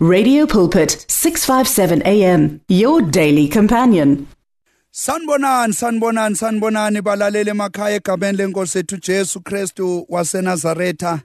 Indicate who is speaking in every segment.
Speaker 1: Radio Pulpit 657 AM your daily companion.
Speaker 2: Sanibonani sanibonani sanibonani balalele emakhaya egameni lenkosi ethu Jesu Kristu waseNazaretha.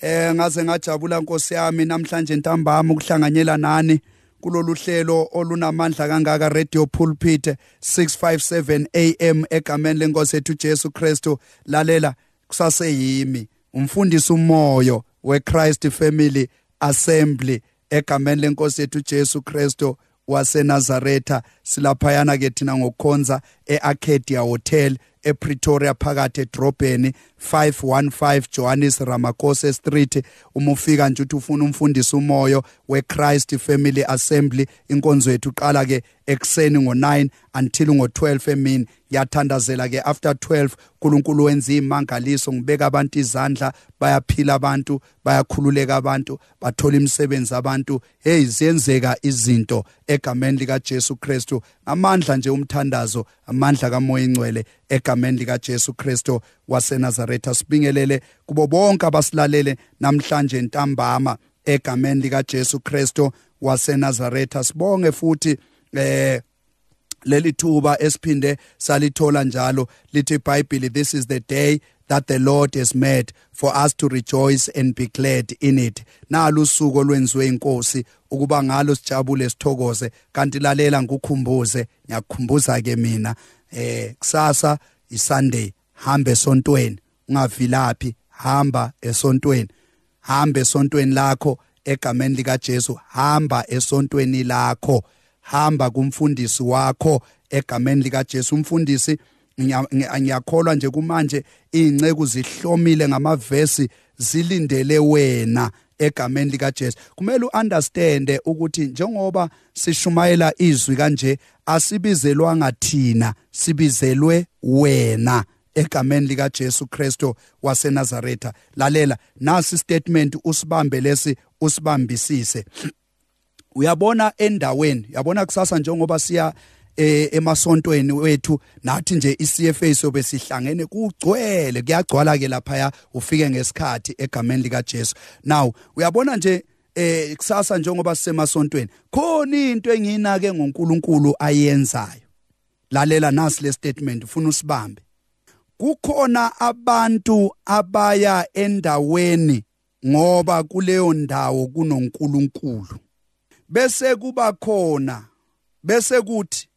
Speaker 2: Eh ngaze ngajabula nkosi yami namhlanje ntambama ukuhlanganyela nani kulolu hlelo olunamandla kangaka Radio Pulpit 657 AM egameni lenkosi ethu Jesu Kristu. Lalela kusaseyimi umfundisi umoyo weChrist Family Assembly. Egameni lenkosi yethu Jesu Kristo waseNazaretha. Silaphayana ke thina ngokukhonza eArcadia Hotel ePretoria phakathi edrobheni 515 Johannes Ramakosa Street. Uma ufika nje uthi ufuna umfundisi umoyo weChrist Family Assembly inkonzo yethu qala ke ekseni ngo9 until ngo12 emini. Yathandazela ke after 12 uNkulunkulu wenza imangaliso ngibeka abantu izandla bayaphila abantu bayakhululeka abantu bathola imisebenzi abantu. Hey ziyenzeka izinto egameni lika Jesu Kristu amandla nje umthandazo amandla kaMoya ingcwele egameni lika Jesu Kristu waseNazaretha. Sibingelele kubo bonke abasilalele namhlanje ntambama egameni lika Jesu Kristu waseNazaretha. Sibonge futhi eh leli thuba esiphinde salithola njalo lithi iBhayibheli this is the day that the Lord has made for us to rejoice and be glad in it. Nalo usuku olwenziwe inkosi ukuba ngalo sijabule sithokoze. Kanti lalela ngikukhumbuze ngiyakukhumbuza ke mina eh kusasa iSunday hambe esontweni. Ungavilaphi hamba esontweni. Hamba esontweni lakho egameni lika Jesu hamba esontweni lakho. Hamba kumfundisi wakho egameni lika Jesu umfundisi ngiyakholwa nje kumanje ingceku zihlomile ngamavesi zilindele wena egameni lika Jesu kumele uunderstand ukuthi njengoba sishumayela izwi kanje asibizelwanga thina sibizelwe wena egameni lika Jesu Kristo waseNazaretha. Lalela nasi statement usibambe lesi usibambisise. Uyabona endaweni yabona kusasa njengoba siya emasontweni wethu nathi nje iCFA sobe sihlangene kugcwele kuyagcwala ke lapha ufike ngesikhathi egameni lika Jesu now uyabona nje eh kusasa njengoba sisemasontweni khona into engiyinake ngoNkulunkulu ayenzayo. Lalela nasi le statement ufuna usibambe. Kukhona abantu abaya endaweni ngoba kuleyo ndawo kunoNkulunkulu. Bese kuba khona bese kuthi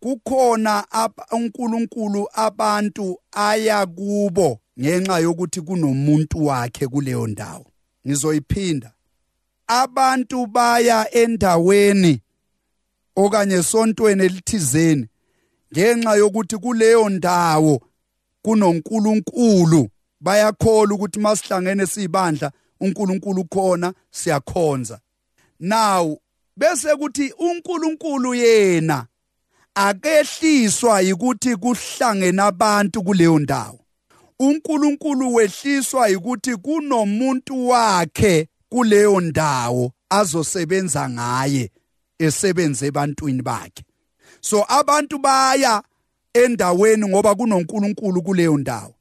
Speaker 2: kukhona uNkulunkulu abantu aya kubo ngenxa yokuthi kunomuntu wakhe kuleyo ndawo. Ngizoyiphinda. Abantu baya endaweni okanye sontweni elithizeni ngenxa yokuthi kuleyo ndawo kunoNkulunkulu. Bayakholwa ukuthi masihlangene sibandla uNkulunkulu khona siyakhonza. Now bese kuthi uNkulunkulu yena akehliswa ukuthi kuhlangene abantu kuleyo ndawo. uNkulunkulu wehliswa ukuthi kunomuntu wakhe kuleyo ndawo azosebenza ngaye esebenze ebantwini bakhe. So abantu baya endaweni ngoba kunoNkulunkulu kuleyo ndawo.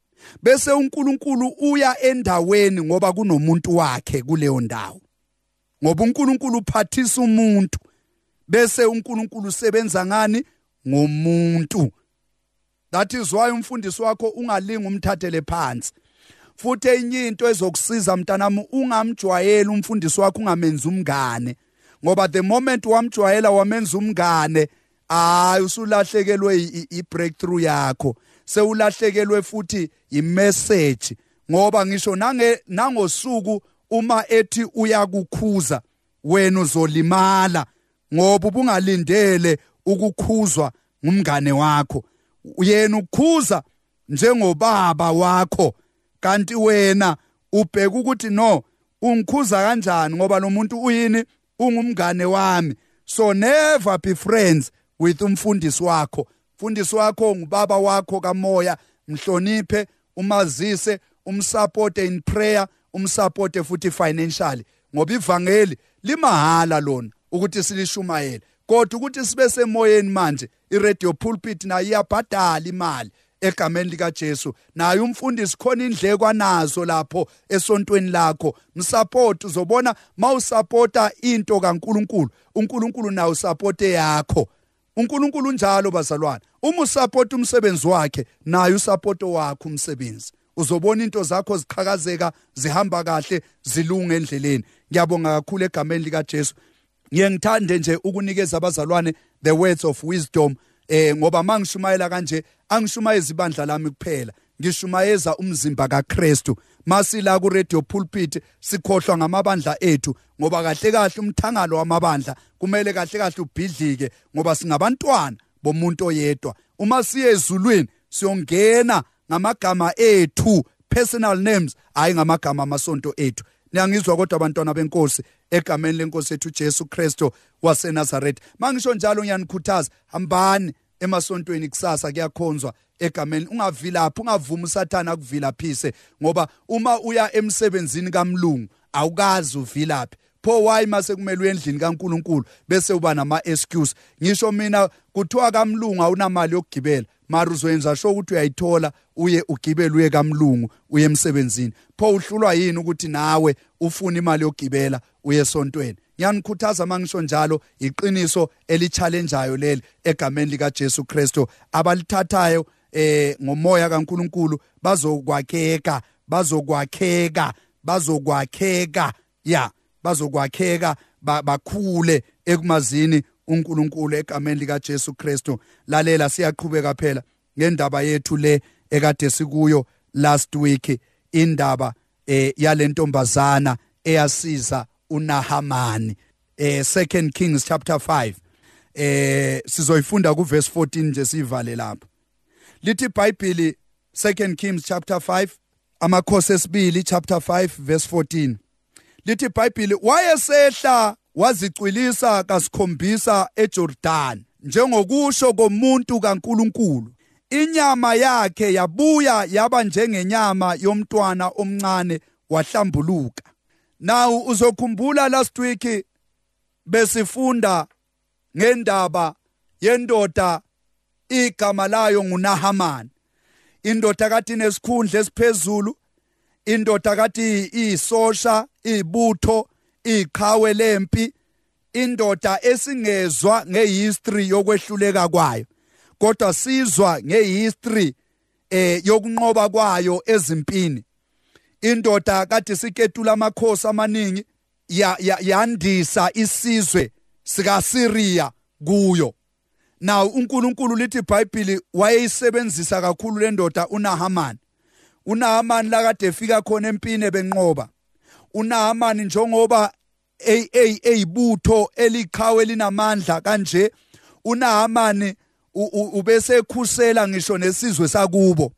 Speaker 2: Bese uNkulunkulu uya endaweni ngoba kunomuntu wakhe kuleyo ndawo. Ngoba uNkulunkulu uphathisa umuntu bese uNkulunkulu usebenza ngani? Ngomuntu. That is why umfundisi wakho ungalinga umthathele phansi. Futhi enye into ezokusiza mntanami ungamjwayeli umfundisi wakho ungamenza umngane. Ngoba the moment wamjwayela wamenza umngane hayi usulahlekelwe i-breakthrough yakho. Sewulahlekelwe futhi imessage. Ngoba ngisho nange nangosuku uma ethi uyakukhuza wena uzolimala. Ngoba ubungalindele ukukhuzwa ngumngane wakho. Yena ukukhuza njengobaba wakho kanti wena ubheka ukuthi no ungikhuza kanjani ngoba lo muntu uyini? Ungumngane wami. So never be friends with umfundisi wakho. Mfundisi wakho ngubaba wakho kamoya. Mhloniphe umazise umsupport in prayer umsupport futhi financially. Ngoba ivangeli limahala lona ukuthi silishumayele. Kodwa ukuthi sibe semoyeni manje iradio pulpit nayo iyabhadala imali egameni likaJesu. Naye umfundisi khona indleko anazo lapho esontweni lakho. Msupport uzobona mawusupporta into kaNkuluNkulu uNkulunkulu nawe usupport yakho. uNkulunkulu njalo bazalwane. Uma usupport umsebenzi wakhe naye usupport wakho umsebenzi. Uzobona into zakho ziqhakazeka zihamba kahle zilunga endleleni. Ngiyabonga kakhulu egameni likaJesu. Ngiyengithande nje ukunikeza abazalwane the words of wisdom eh ngoba mangishumayela kanje angishumayeza ibandla lami kuphela. Ngishumayeza umzimba kaKristu. Masila ku radio pulpit sikhohlwa ngamabandla ethu ngoba kahle kahle umthangalo wamabandla kumele kahle kahle ubhidlike ngoba singabantwana bomuntu oyedwa. Uma siye ezulwini siyongena ngamagama ethu personal names hayi ngamagama amasonto ethu. Niyangizwa kodwa abantwana benkosi egameni lenkosi ethu Jesu Kristo waseNazaretha mangisho njalo ngiyanikhuthaza. Hambani emasontweni kusasa kuyakhonzwa egameni. Ungavilaphi ungavumi usathana akuvilaphise ngoba uma uya emsebenzini kamlungu awukazi uvilaphi pho why mase kumele uyendlini kaNkuluNkulu bese uba nama excuse ngisho mina kuthiwa kamlungu awunamali yokugibela. Mara uzoyenza sho ukuthi uyayithola uye ugibele uye kamlungu uye emsebenzini. Pho uhlulwa yini ukuthi nawe ufuna imali yokugibela uye esontweni? Ngiyanikhuthaza mangisho njalo iqiniso eli-challengeayo leli egameni likaJesu Kristu. Abalithathayo eh ngomoya kaNkuluNkulu bazokwakheka bazokwakheka bazokwakheka ya bazokwakheka bakhule ekumazini uNkulunkulu egameni likaJesu Kristu. Lalela siyaqhubeka phela ngendaba yethu le ekade sikuyo last week indaba eh yalentombazana eyasiza uNahamani. Eh 2 Kings chapter 5 eh sizoyifunda ku verse 14 nje sivale lapha lithi iBhayibheli 2 Kings chapter 5 amakhosi esibili chapter 5 verse 14 lithi iBhayibheli wayesehla wazicwilisa kasikhombisa eJordan njengokusho komuntu kaNkuluNkulu. Inyama yakhe yabuya yaba njengenyama yomntwana omncane wahlambuluka. Now uzokhumbula last week besifunda ngendaba yendoda igama layo nguNahaman indoda kade inesikhundla esiphezulu indoda kade iyisosha ibutho iqhawe lempi indoda esingezwa ngehistory yokwehluleka kwayo kodwa sizwa ngehistory eh yokunqoba kwayo ezimpini. Indoda kade siketula amakhosi amaningi yandisa isizwe sika Syria kuyo. Now uNkulunkulu lithi iBhayibheli wayeyisebenzisa kakhulu le ndoda uNahaman uNahaman la kade efika khona empini ebenqoba. uNahaman njengoba eyibutho eliqhawe linamandla kanje uNahaman ubese ekhusela ngisho nesizwe sakubo.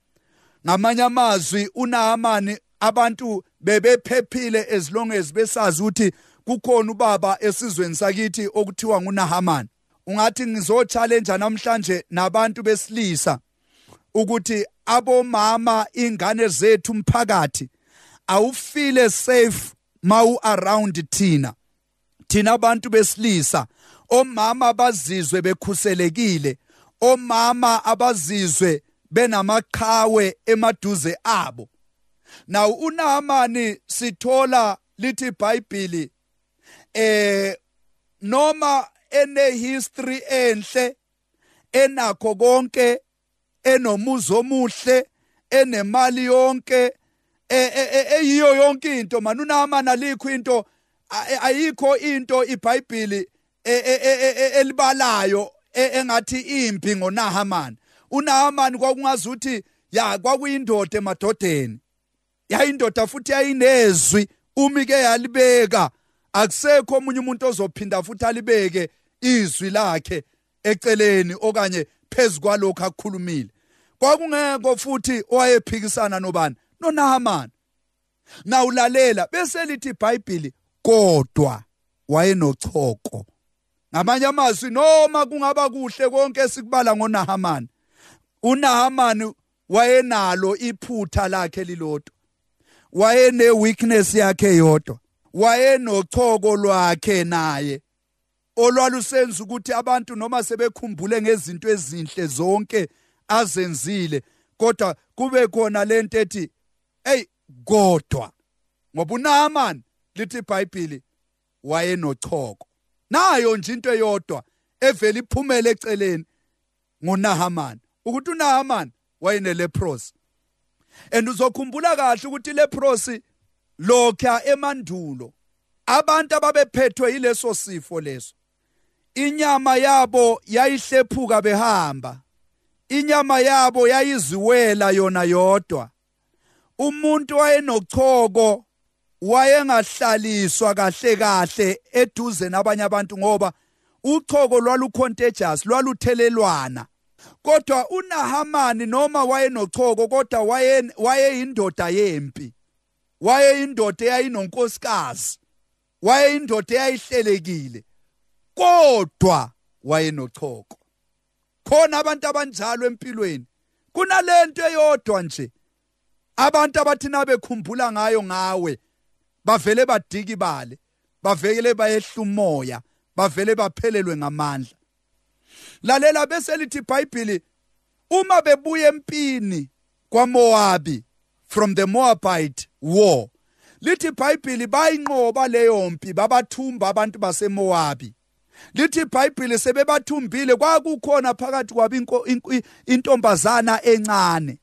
Speaker 2: Ngamanye amazwi uNahaman abantu bebephephile as long as besazi ukuthi kukhona ubaba esizweni sakithi okuthiwa nguNahaman ungathi ngizochallenge namhlanje nabantu besilisa ukuthi abomama ingane zethu umphakathi awufile safe mawu around thina. Thina abantu besilisa omama bazizwe bekhuselekile omama abazizwe benamaqhawe emaduze abo. Now uNahamani sithola lithi iBhayibheli eh noma ene history enhle enakho konke enomuzo omuhle enemali yonke eyiyo yonke into man. uNahamani alikho into ayikho into iBhayibheli elibalayo engathi impi ngoNahamani uNahamani kwakungazuthi ya kwakuyindoda emadodeni. Yayindoda futhi yayinezwi umi ke yalibeka. Akusekho omunye umuntu ozophinda futhi alibeke izwi lakhe eceleni okanye phezukwalokho akukhulumile kwakungeko futhi owayephikisana nobani? noNahaman nawulalela bese lithi iBhayibheli kodwa wayenochoko. Ngamanye amazwi noma kungaba kuhle konke esikubala ngoNahaman uNahaman wayenalo iphutha lakhe lilodwa. Wayene weakness yakhe yodwa. Wayenochoko lwakhe naye olwalusenza ukuthi abantu noma sebekhumbule ngezinto ezinhle zonke azenzile kodwa kube khona lento ethi hey kodwa ngoba uNaaman lithi iBhayibheli wayenochoko. Nayo nje into eyodwa evela iphumele eceleni nguNahaman ukuthi uNahaman wayene-leprosi. And uzokhumbula kahle ukuthi leprosi lokha emandulo abantu ababephethwe yileso sifo leso inyama yabo yayihlephuka behamba inyama yabo yayiziwela yona yodwa. Umuntu wayenochoko wayengahlaliswa kahle kahle eduze nabanye abantu ngoba uchoko lwalucontagious lwaluthelelwana. Kodwa uNahamani noma wayenochoko kodwa wayeyindoda yempi wayeyindoda eyayinonkosikazi wayeyindoda eyayihlelekile kodwa wayenochoko. Khona abantu abanjalo empilweni. Kunalento eyodwa nje. Abantu abathina bekhumbula ngayo ngawe bavele badikibale bavele bayehlumoya bavele baphelelwe ngamandla. Lalela bese lithi iBhayibheli uma bebuya empini kwaMoabi from the Moabite war lithi iBhayibheli bayinqoba leyo mpi babathumba abantu baseMoabi lithi iBhayibheli sebebathumbile kwakukhona phakathi kwabo intombazana encane.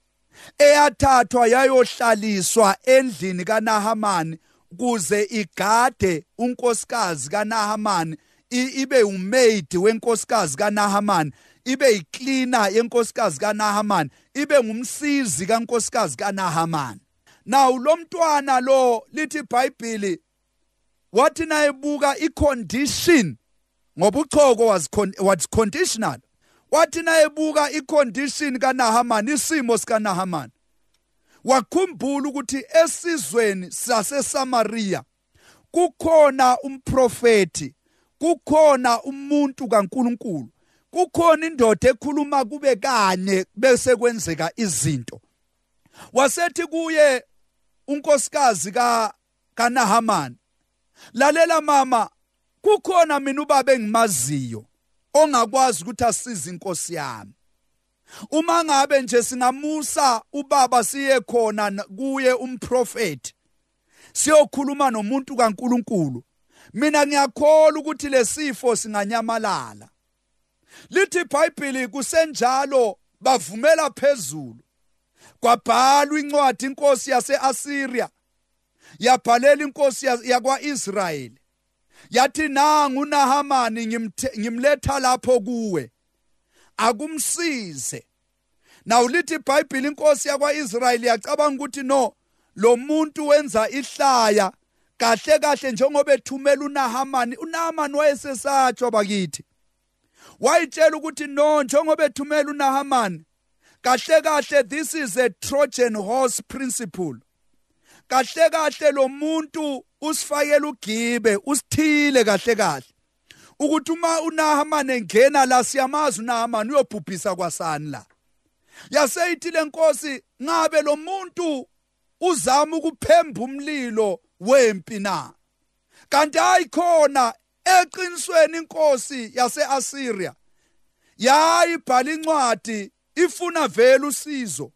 Speaker 2: Eyathathwa yayohlaliswa endlini kaNahamani kuze igade unkosikazi kaNahamani ibe umaid wenkosikazi kaNahaman ibe yicleaner yenkosikazi kaNahaman ibe ngumsizi kankosikazi kaNahaman now lo mntwana lo lithi iBhayibheli wathi nayebuka icondition ngoba uchoko was was conditional. Wathi nayebuka icondition kaNahaman isimo sikaNahaman wakhumbula ukuthi esizweni saseSamaria kukhona umprofeti kukhona umuntu kaNkuluNkulu kukhona indoda ekhuluma kube kanye bese kwenzeka izinto. Wasethi kuye unkosikazi ka kaNahaman lalela mama kukhona mina ubaba engimaziyo. Ongakwazi ukuthi asize inkosi yami. Uma ngabe nje singamusa ubaba siye khona kuye umprofeti siyokhuluma nomuntu kaNkuluNkulu mina ngiyakholwa ukuthi lesifo singanyamalala. Lithi iBhayibheli kusenjalo bavumela phezulu kwabhalwa incwadi inkosi yaseAsiria yabhalela inkosi yakwaIsrayeli. Yathi nangu uNahamani ngimletha lapho kuwe. Akumsize. Nawu lithi iBhayibheli inkosi yakwaIsrayeli yacabanga ukuthi no lo muntu wenza ihlaya. Kahle kahle njengoba ethumela uNahamani. uNahamani wayesesatshwa bakithi. Wayitshela ukuthi no njengoba ethumela uNahamani kahle kahle this is a trojan horse principle. Kahle kahle lo muntu usifakela ugibe usithile kahle kahle. Ukuthi uma uNahamani engena la siyamazi uNahamani uyobhubhisa kwasani la. Yaseyithi lenkosi ngabe lo muntu uzama ukuphemba umlilo wempi na? Kanti ayikhona eqinisweni inkosi yaseAsiria yayibhala incwadi ifuna vele usizo.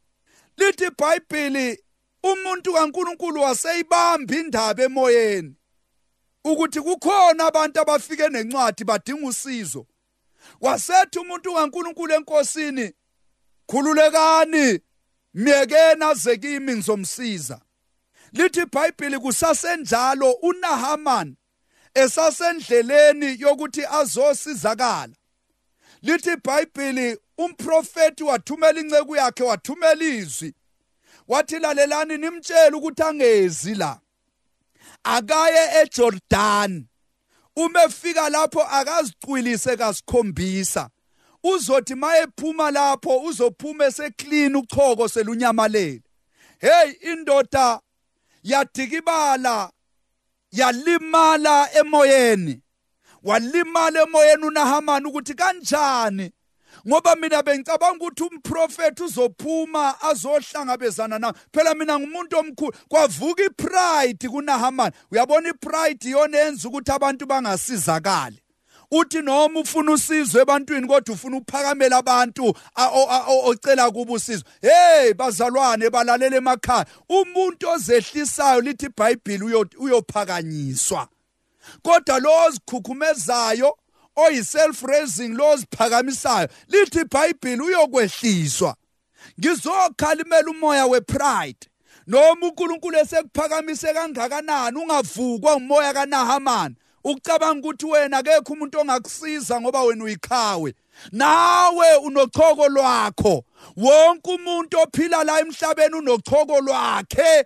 Speaker 2: Lithi iBhayibheli umuntu kaNkuluNkulu waseyibamba indaba emoyeni. Ukuthi kukhona abantu abafike nencwadi badinga usizo. Wasethi umuntu kaNkuluNkulu enkosini khululekani myekeni aze kimi ngizomsiza. Lithi iBhayibheli kusasenjalo uNahaman esasendleleni yokuthi azosizakala. Lithi iBhayibheli umprofeti wathumela inceku yakhe wathumela izwi. Wathi lalelani nimtshela ukuthi angezi la. Akaye eJordan. Uma efika lapho akazicwilise kasikhombisa. Uzothi mayephuma lapho uzophuma eseclean uchoko selunyamalele hey indoda yadikibala yalimala emoyeni. Walimala emoyeni uNahamani ukuthi kanjani? Ngoba mina bengicabanga ukuthi umprofeti uzophuma azohlangabezana na? Phela mina ngumuntu omkhulu. Kwavuka ipride kuNahamani. Uyabona ipride iyona yenza ukuthi abantu bangasizakali? Uthi noma ufuna usizo ebantwini kodwa ufuna ukuphakamela abantu ocela kuba usizo hey bazalwane balalela emakhaya. Umuntu ozehlisayo lithi iBhayibheli uyophakanyiswa. Kodwa lo ozikhukhumezayo oyi-self raising lo oziphakamisayo. Lithi iBhayibheli uyokwehliswa. Ngizokhalimela umoya wepride. Noma uNkulunkulu esekuphakamise kangakanani ungavukwa umoya kaNahamani. Ucabanga ukuthi wena akekho umuntu ongakusiza ngoba wena uyiqhawe nawe unochoko lwakho. Wonke umuntu ophila la emhlabeni unochoko lwakhe.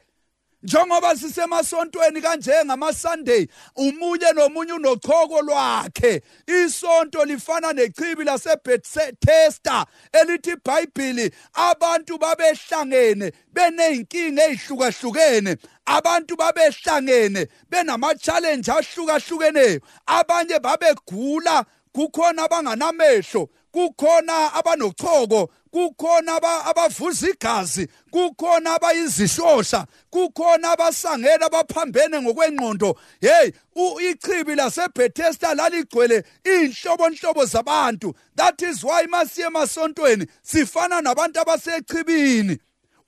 Speaker 2: Njengoba sisemasontweni kanje ngama-sunday umunye nomunye unochoko lwakhe. Isonto lifana nechibi lasebethesda elithi ibhayibhili abantu babehlangene beney'nkinga ey'hlukahlukene. Abantu babehlangene benama-challenge ahlukahlukeneyo. Abanye babegula kukhona abanganamehlo kukhona abanochoko kukhona abavuza igazi kukhona abayizishosha kukhona abasangena abaphambene ngokwengqondo. Hey ichibi lasebethesda laligcwele iy'nhlobonhlobo zabantu. That is why masiye emasontweni sifana nabantu abasechibini.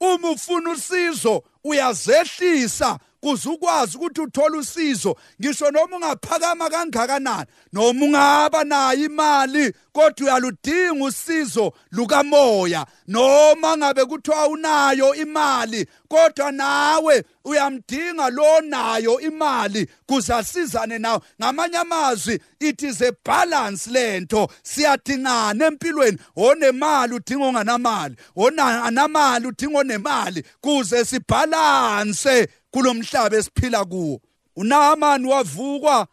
Speaker 2: Uma ufuna usizo uyazehlisa. Kuze ukwazi ukuthi uthole usizo. Ngisho noma ungaphakama kangakanani noma ungaba nayo imali kodwa uyaludinga usizo lukamoya. Noma ngabe kuthiwa unayo imali kodwa nawe uyamdinga lo nayo imali kuze asizane nawe. Ngamanye amazwi it is a balance lento siyadingana empilweni. Onemali udinga onganamali onanamali udinga onemali kuze sibhalanse kulomhlaba esiphila kuwo. uNahamani wavukwa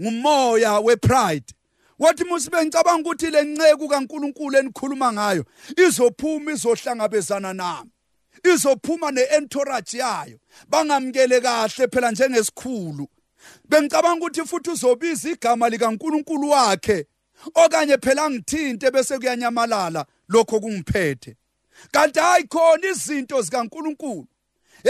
Speaker 2: ngumoya wepride. Wathi musibe ngicabanga ukuthi le nceke kaNkuluNkulu enikhuluma ngayo izophuma izohlangabezana nami izophuma neentourage yayo. Bangamkele kahle phela njengesikhulu. Bengicabanga ukuthi futhi uzobiza igama likaNkuluNkulu wakhe okanye phela ngithinte bese kuyanyamalala lokho kungiphethe. Kanti hayi khona izinto zikaNkuluNkulu.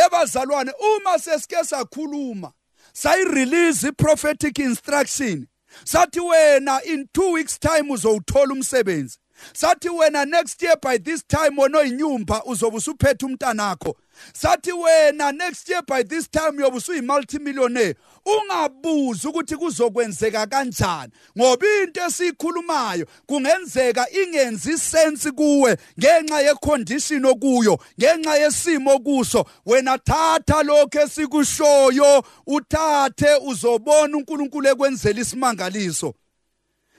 Speaker 2: Ebazalwane uma sesike sakhuluma sayirelease i-prophetic instruction. Sathi wena in 2 weeks time uzowuthola umsebenzi. Sathi wena next year by this time wona oyinyumba uzobe usuphethe umntanakho. Sathi wena next year by this time uyobe usuyi-multimillionaire. Ungabuzi ukuthi kuzokwenzeka kanjani ngoba into esiyikhulumayo kungenzeka ingenzi sense kuwe ngenxa yecondition okuyo ngenxa yesimo kuso wena thatha lokho esikushoyo uthathe uzobona uNkulunkulu ekwenzela isimangaliso.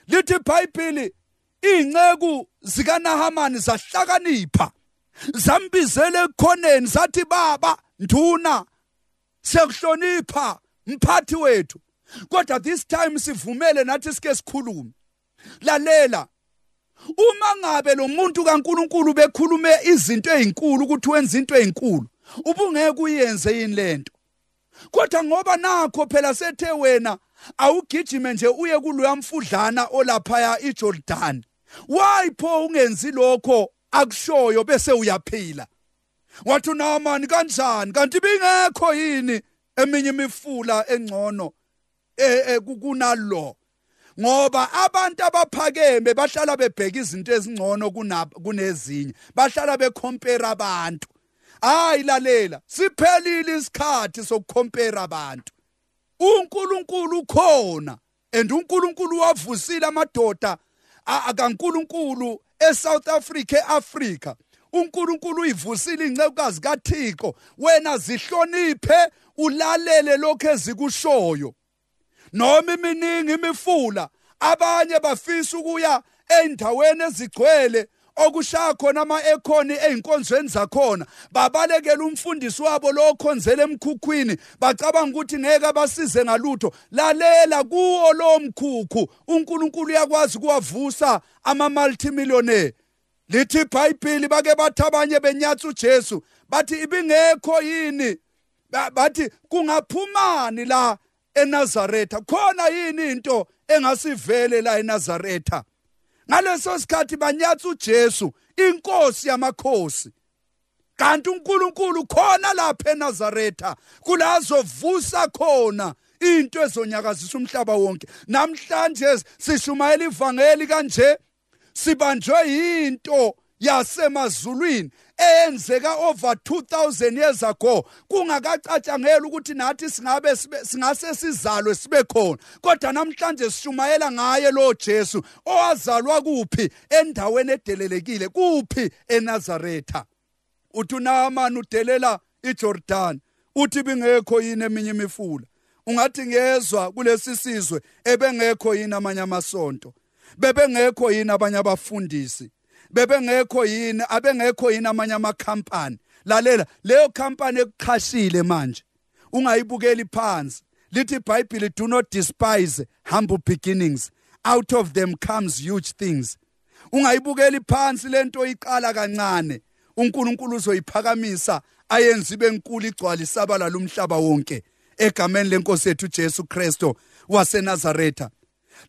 Speaker 2: Lithi iBhayibheli iy'nceku zikanahamani zahlakanipha zambizela ekukhoneni zathi baba nduna siyakuhlonipha. Mphathi wethu kodwa this time sivumele nathi sike sikhulume. Lalela uma ngabe lo muntu kaNkuluNkulu bekhulume izinto ezinkulu ukuthi wenza into ezinkulu ubungeke uyenze yini lento kodwa ngoba nakho phela sethe wena awugijime nje uye kuloya mfudlana olaphaya iJordan why pho ungenzi lokho? Akushoyo bese uyaphila. Wathi uNaamani kanjani? Kanti bingekho yini? Eminye imifula engcono eh kunalo. Ngoba abantu abaphakeme bahlala bebheka izinto ezingcono kunezinye bahlala becompare abantu. Hayi lalela siphelile isikhathi sokukhompera abantu. uNkulunkulu ukhona and uNkulunkulu wavusile amadoda akaNkulunkulu eSouth Africa eAfrica uNkulunkulu uyivusile incekukazi kaThixo wena zihloniphe ulalele lokho ezikushoyo. Noma iminingi imifula abanye bafisa ukuya endaweni ezigcwele okushaya khona ama-ekhoni ey'nkonzweni zakhona babalekela umfundisi wabo lo okhonzela emkhukhwini bacabanga ukuthi ngeke abasize ngalutho. Lalela kuwo lowo mkhukhu unkulunkulu uyakwazi ukuwavusa ama-multimillionaire. Lithi ibhayibhili bake bathi abanye benyatsa ujesu bathi ibingekho yini? Bathi kungaphumani la eNazaretha? Khona yini into engasivele la eNazaretha? Ngaleso sikhathi banyatsa uJesu inkosi yamakhosi. Kanti uNkulunkulu khona lapha eNazaretha kulazo vusa khona into ezonyakazisa umhlaba wonke. Namhlanje sishumayela ivangeli kanje sibanjwe yinto yasemazulwini. Eyenzeka over 2000 years ago kungakacatshangela ukuthi nathi singabe singase sizalwe sibe khona. Kodwa namhlanje sishumayela ngaye lo Jesu owazalwa kuphi endaweni edelelekile kuphi eNazaretha? Uthi uNaamani udelela iJordan uthi bingekho yini eminye imifula? Ungathi ngezwe kulesi sizwe ebengekho yini amanye amasonto bebengekho yini abanye abafundisi? Bebengekho yini abengekho yini amanye amakhampani? Lalela leyo company ekuqhashile manje ungayibukeli phansi. Lithi iBhayibheli do not despise humble beginnings. Out of them comes huge things. Ungayibukeli phansi lento iqala kancane. uNkulunkulu uzoyiphakamisa ayenze ibe enkulu igcwala isabala lumhlaba wonke. Egameni lenkosi yethu Jesu Kristo waseNazaretha.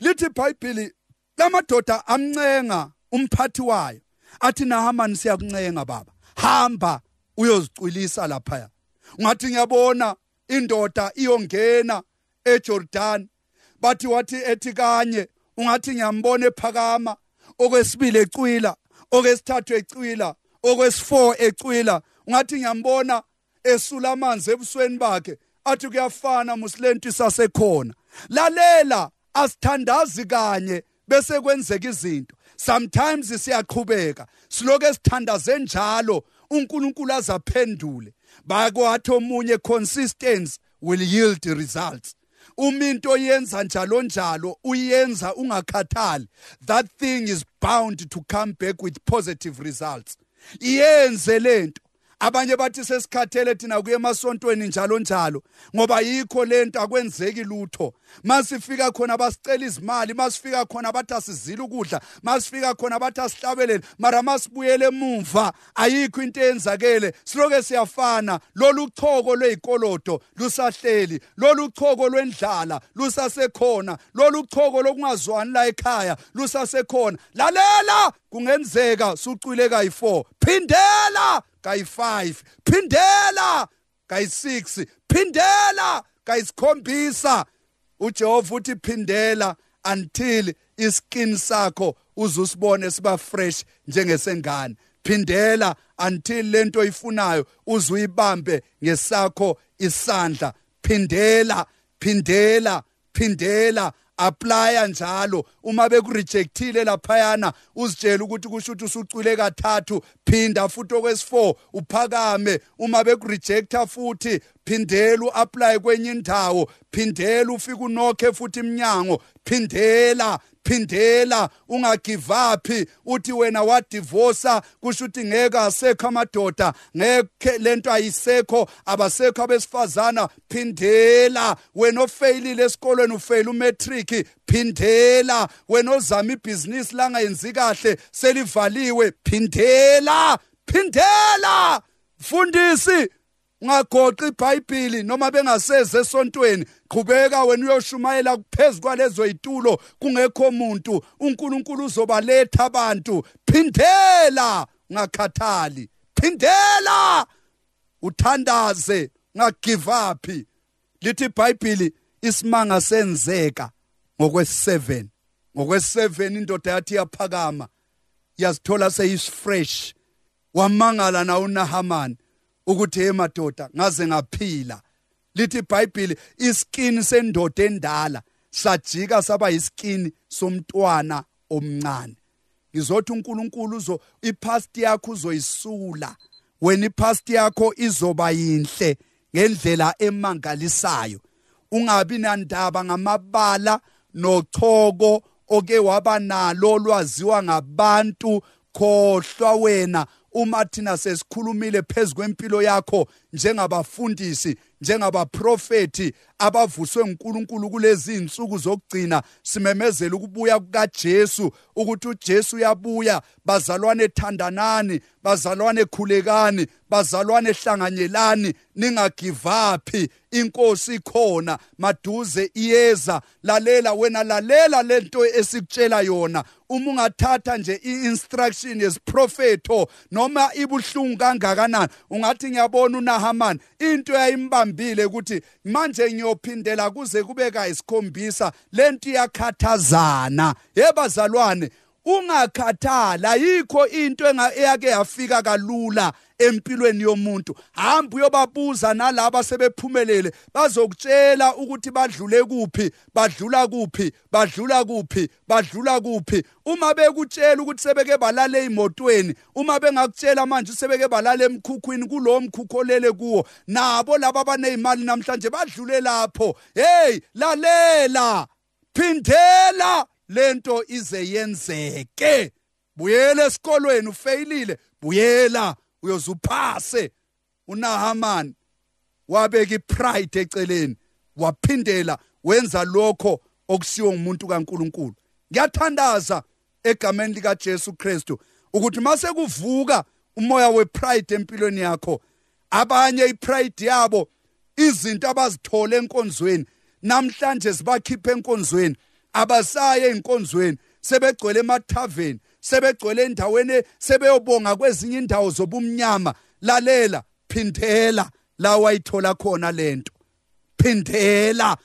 Speaker 2: Lithi iBhayibheli lamadoda amncenga. Umphathi wayo athi nahamani siyakuncenga baba. Hamba uyozicwilisa lapha ungathi ngiyabona indoda iyongena eJordan bathi wathi ethi kanye. Ungathi ngiyambona ephakama okwesibili ecwila okwesithathu ecwila okwesi4 ecwila. Ungathi ngiyambona esula amanzi ebusweni bakhe athi kuyafana musilento isasekhona. Lalela asithandazi kanye bese kwenzeka izinto. Sometimes siyaqhubeka. Siloke sithandaze njalo. uNkulunkulu azaphendule. Bakwathi omunye consistency will yield results. Uma into yenza njalo njalo uyenza ungakhathali. That thing is bound to come back with positive results. Iyenze lento abanye bathi sesikhathele thina kuye emasontweni njalo njalo ngoba yikho lento akwenzeki lutho. Masifika khona basicela izimali masifika khona bathi asizile ukudla masifika khona bathi asihlabelele mara masibuyele emuva ayikho into eyenzakele. Siloke siyafana lolu choko lwezikolodo lusahleli lolu choko lwendlala lusasekhona lolu choko lokungazwani la ekhaya lusasekhona. Lalela kungenzeka sucwile kayi4 phindela kayi5 phindela kayi6 phindela kayisikhombisa. uJehova uthi phindela until iskin sakho uzusibone siba fresh njengesengane. Phindela until lento oyifunayo uzuyibambe ngesakho isandla. Phindela phindela phindela. Applya njalo. Uma bekurejectile laphayana uzitshela ukuthi kusho ukuthi usucwile kathathu. Phinda futhi okwesi4 uphakame. Uma bekurejecta futhi phindela uapply kwenye indawo. Phindela ufike unokhe futhi iminyango. Phindela phindela. Ungagive up uthi wena wadivorsa kusho ukuthi ngeke asekho amadoda. Ngeke lento ayisekho. Abasekho abesifazana. Phindela. Wena ofailile esikolweni ufail umatric. Phindela. Wena ozama ibhizinisi langayenzi kahle selivaliwe. Phindela. Phindela. Mfundisi ungagoqi iBhayibheli noma bengaseze esontweni. Qhubeka wena uyoshumayela kuphezulu kwalezo yitulo. Kungekho umuntu uNkulunkulu uzobaletha abantu. Phindela! Ngakhathali phindela! Uthandaze. Ngagive up lithi iBhayibheli isimanga senzeka ngokwes7 ngokwes7 indoda yathi yaphakama yazithola seyisfresh. Wamangala na uNahaman ukuthi hey madoda ngaze ngaphila. Lithi iBhayibheli iskini sendoda endala sajika saba iskini somntwana omncane. Ngizothi uNkulunkulu uzo ipast yakho uzoyisula. Wena ipast yakho izoba yinhle ngendlela emangalisayo. Ungabi nandaba ngamabala nochoko oke waba nalo lwaziwa ngabantu khohlwa wena uma thina sesikhulumile phezukwempilo yakho njengabafundisi njengabaprofeti abavuswe uNkulunkulu kulezi insuku zokugcina simemezela ukubuya kukaJesu ukuthi uJesu uyabuya bazalwane thandanani bazalwane khulekani bazalwane hlanganyelani ningagive up inkosi ikhona maduze iyeza lalela wena lalela lento esikutshela yona. Uma ungathatha nje i-instruction yesiprofeto noma ibuhlungu kangakanani ungathi ngiyabona una uNahaman into yayimbambile ukuthi manje ngiyophindela kuze kube kayisikhombisa lento iyakhathazana. Yebazalwane ungakhathala yikho into eyake yafika kalula. Empilweni yomuntu. Hamba uyobabuza nalabo sebephumelele bazokutshela ukuthi badlule kuphi badlula kuphi badlula kuphi badlula kuphi. Uma bekutshela ukuthi sebeke balala emotweni uma bengakutshela manje sebeke balala emkhukhwini kulowo mkhukho olele kuwo nabo laba abanezimali namhlanje badlule lapho. Hey lalela phindela lento ize yenzeke. Buyela esikolweni ufeyilile buyela. Uyozuphase uNahaman wabeka ipride eceleni waphindela wenza lokho okusiwo ngumuntu kaNkuluNkulu. Ngiyathandaza egameni lika Jesu Kristu ukuthi mase kuvuka umoya wepride empilweni yakho abanye ipride yabo izinto abazithole enkonzweni namhlanje sibakhipha enkonzweni abasaye enkonzweni sebegcwele emathaveni sebegcwele endaweni sebeyobonga kwezinye indawo zobumnyama. Lalela phindela la wayithola khona lento phindela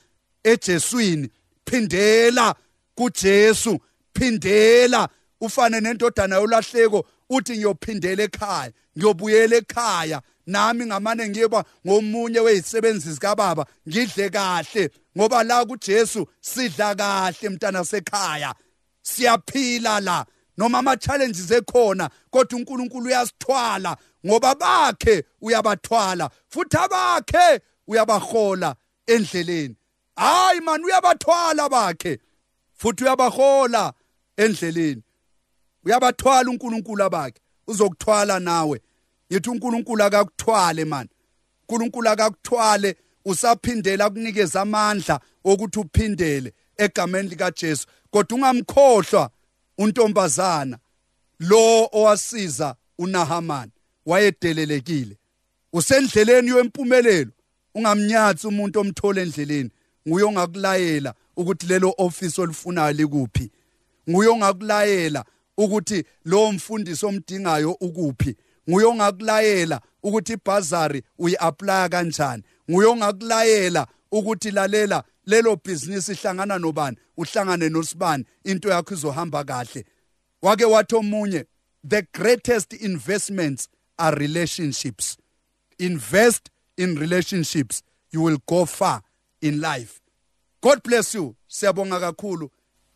Speaker 2: eJeswini phindela kuJesu phindela. Ufane nendodana yolahleko uthi ngiyophindela ekhaya ngiyobuyela ekhaya. Nami ngamane ngiyeba ngomunye wezisebenzi zikababa ngidle kahle ngoba la kuJesu sidla kahle mntana sekhaya siyaphila la. Noma ama challenges ekhona kodwa uNkulunkulu uyasithwala ngoba bakhe uyabathwala futhi abakhe uyabahola endleleni. Hayi man uyabathwala bakhe futhi uyabahola endleleni. Uyabathwala uNkulunkulu abakhe uzokuthwala nawe. Yithi uNkulunkulu akakuthwale man. uNkulunkulu akakuthwale usaphindela kunikeza amandla okuthi uphindele. Egameni lika Jesu kodwa ungamkhohlwa untombazana. Lo owasiza uNahaman wayedelelekile. Usendleleni yempumelelo. Ungamnyathi umuntu omthola endleleni. Nguye ongakulayela ukuthi lelo office olifunayo likuphi. Nguye ongakulayela ukuthi lo mfundisi omdingayo ukuphi. Nguye ongakulayela ukuthi ibhazari uyi-aplya kanjani. Nguye ongakulayela ukuthi lalela lelo business ihlangana nobani uhlangane nosibani into yakho izohamba kahle. Wake wathi omunye the greatest investments are relationships. Invest in relationships you will go far in life. God bless you. Siyabonga kakhulu.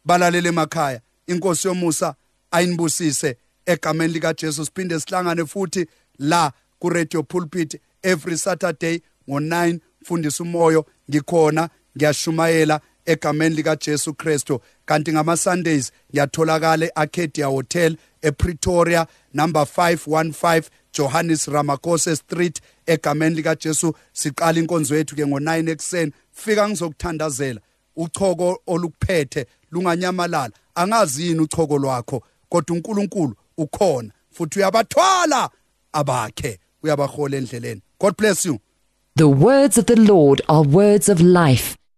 Speaker 2: Balalele emakhaya. Inkosi yomusa ayinibusise egameni lika Jesu siphinde sihlangane futhi la ku radio pulpit every saturday ngo9 mfundisa umoyo. Ngikhona. Ngiyashumayela egameni lika Jesu Kristo kanti ngama Sundays ngiyatholakala eArcadia Hotel ePretoria number 515 Johannes Ramakose Street egameni lika Jesu siqala inkonzo yethu ke ngo9 ekseni fika ngizokuthandazela. Uchoko olukuphethe lunganyamalala. Angazi yini uchoko lwakho kodwa uNkulunkulu ukhona futhi uyabathwala abakhe. Uyabahola endleleni. God bless you.
Speaker 3: The words of the Lord are words of life.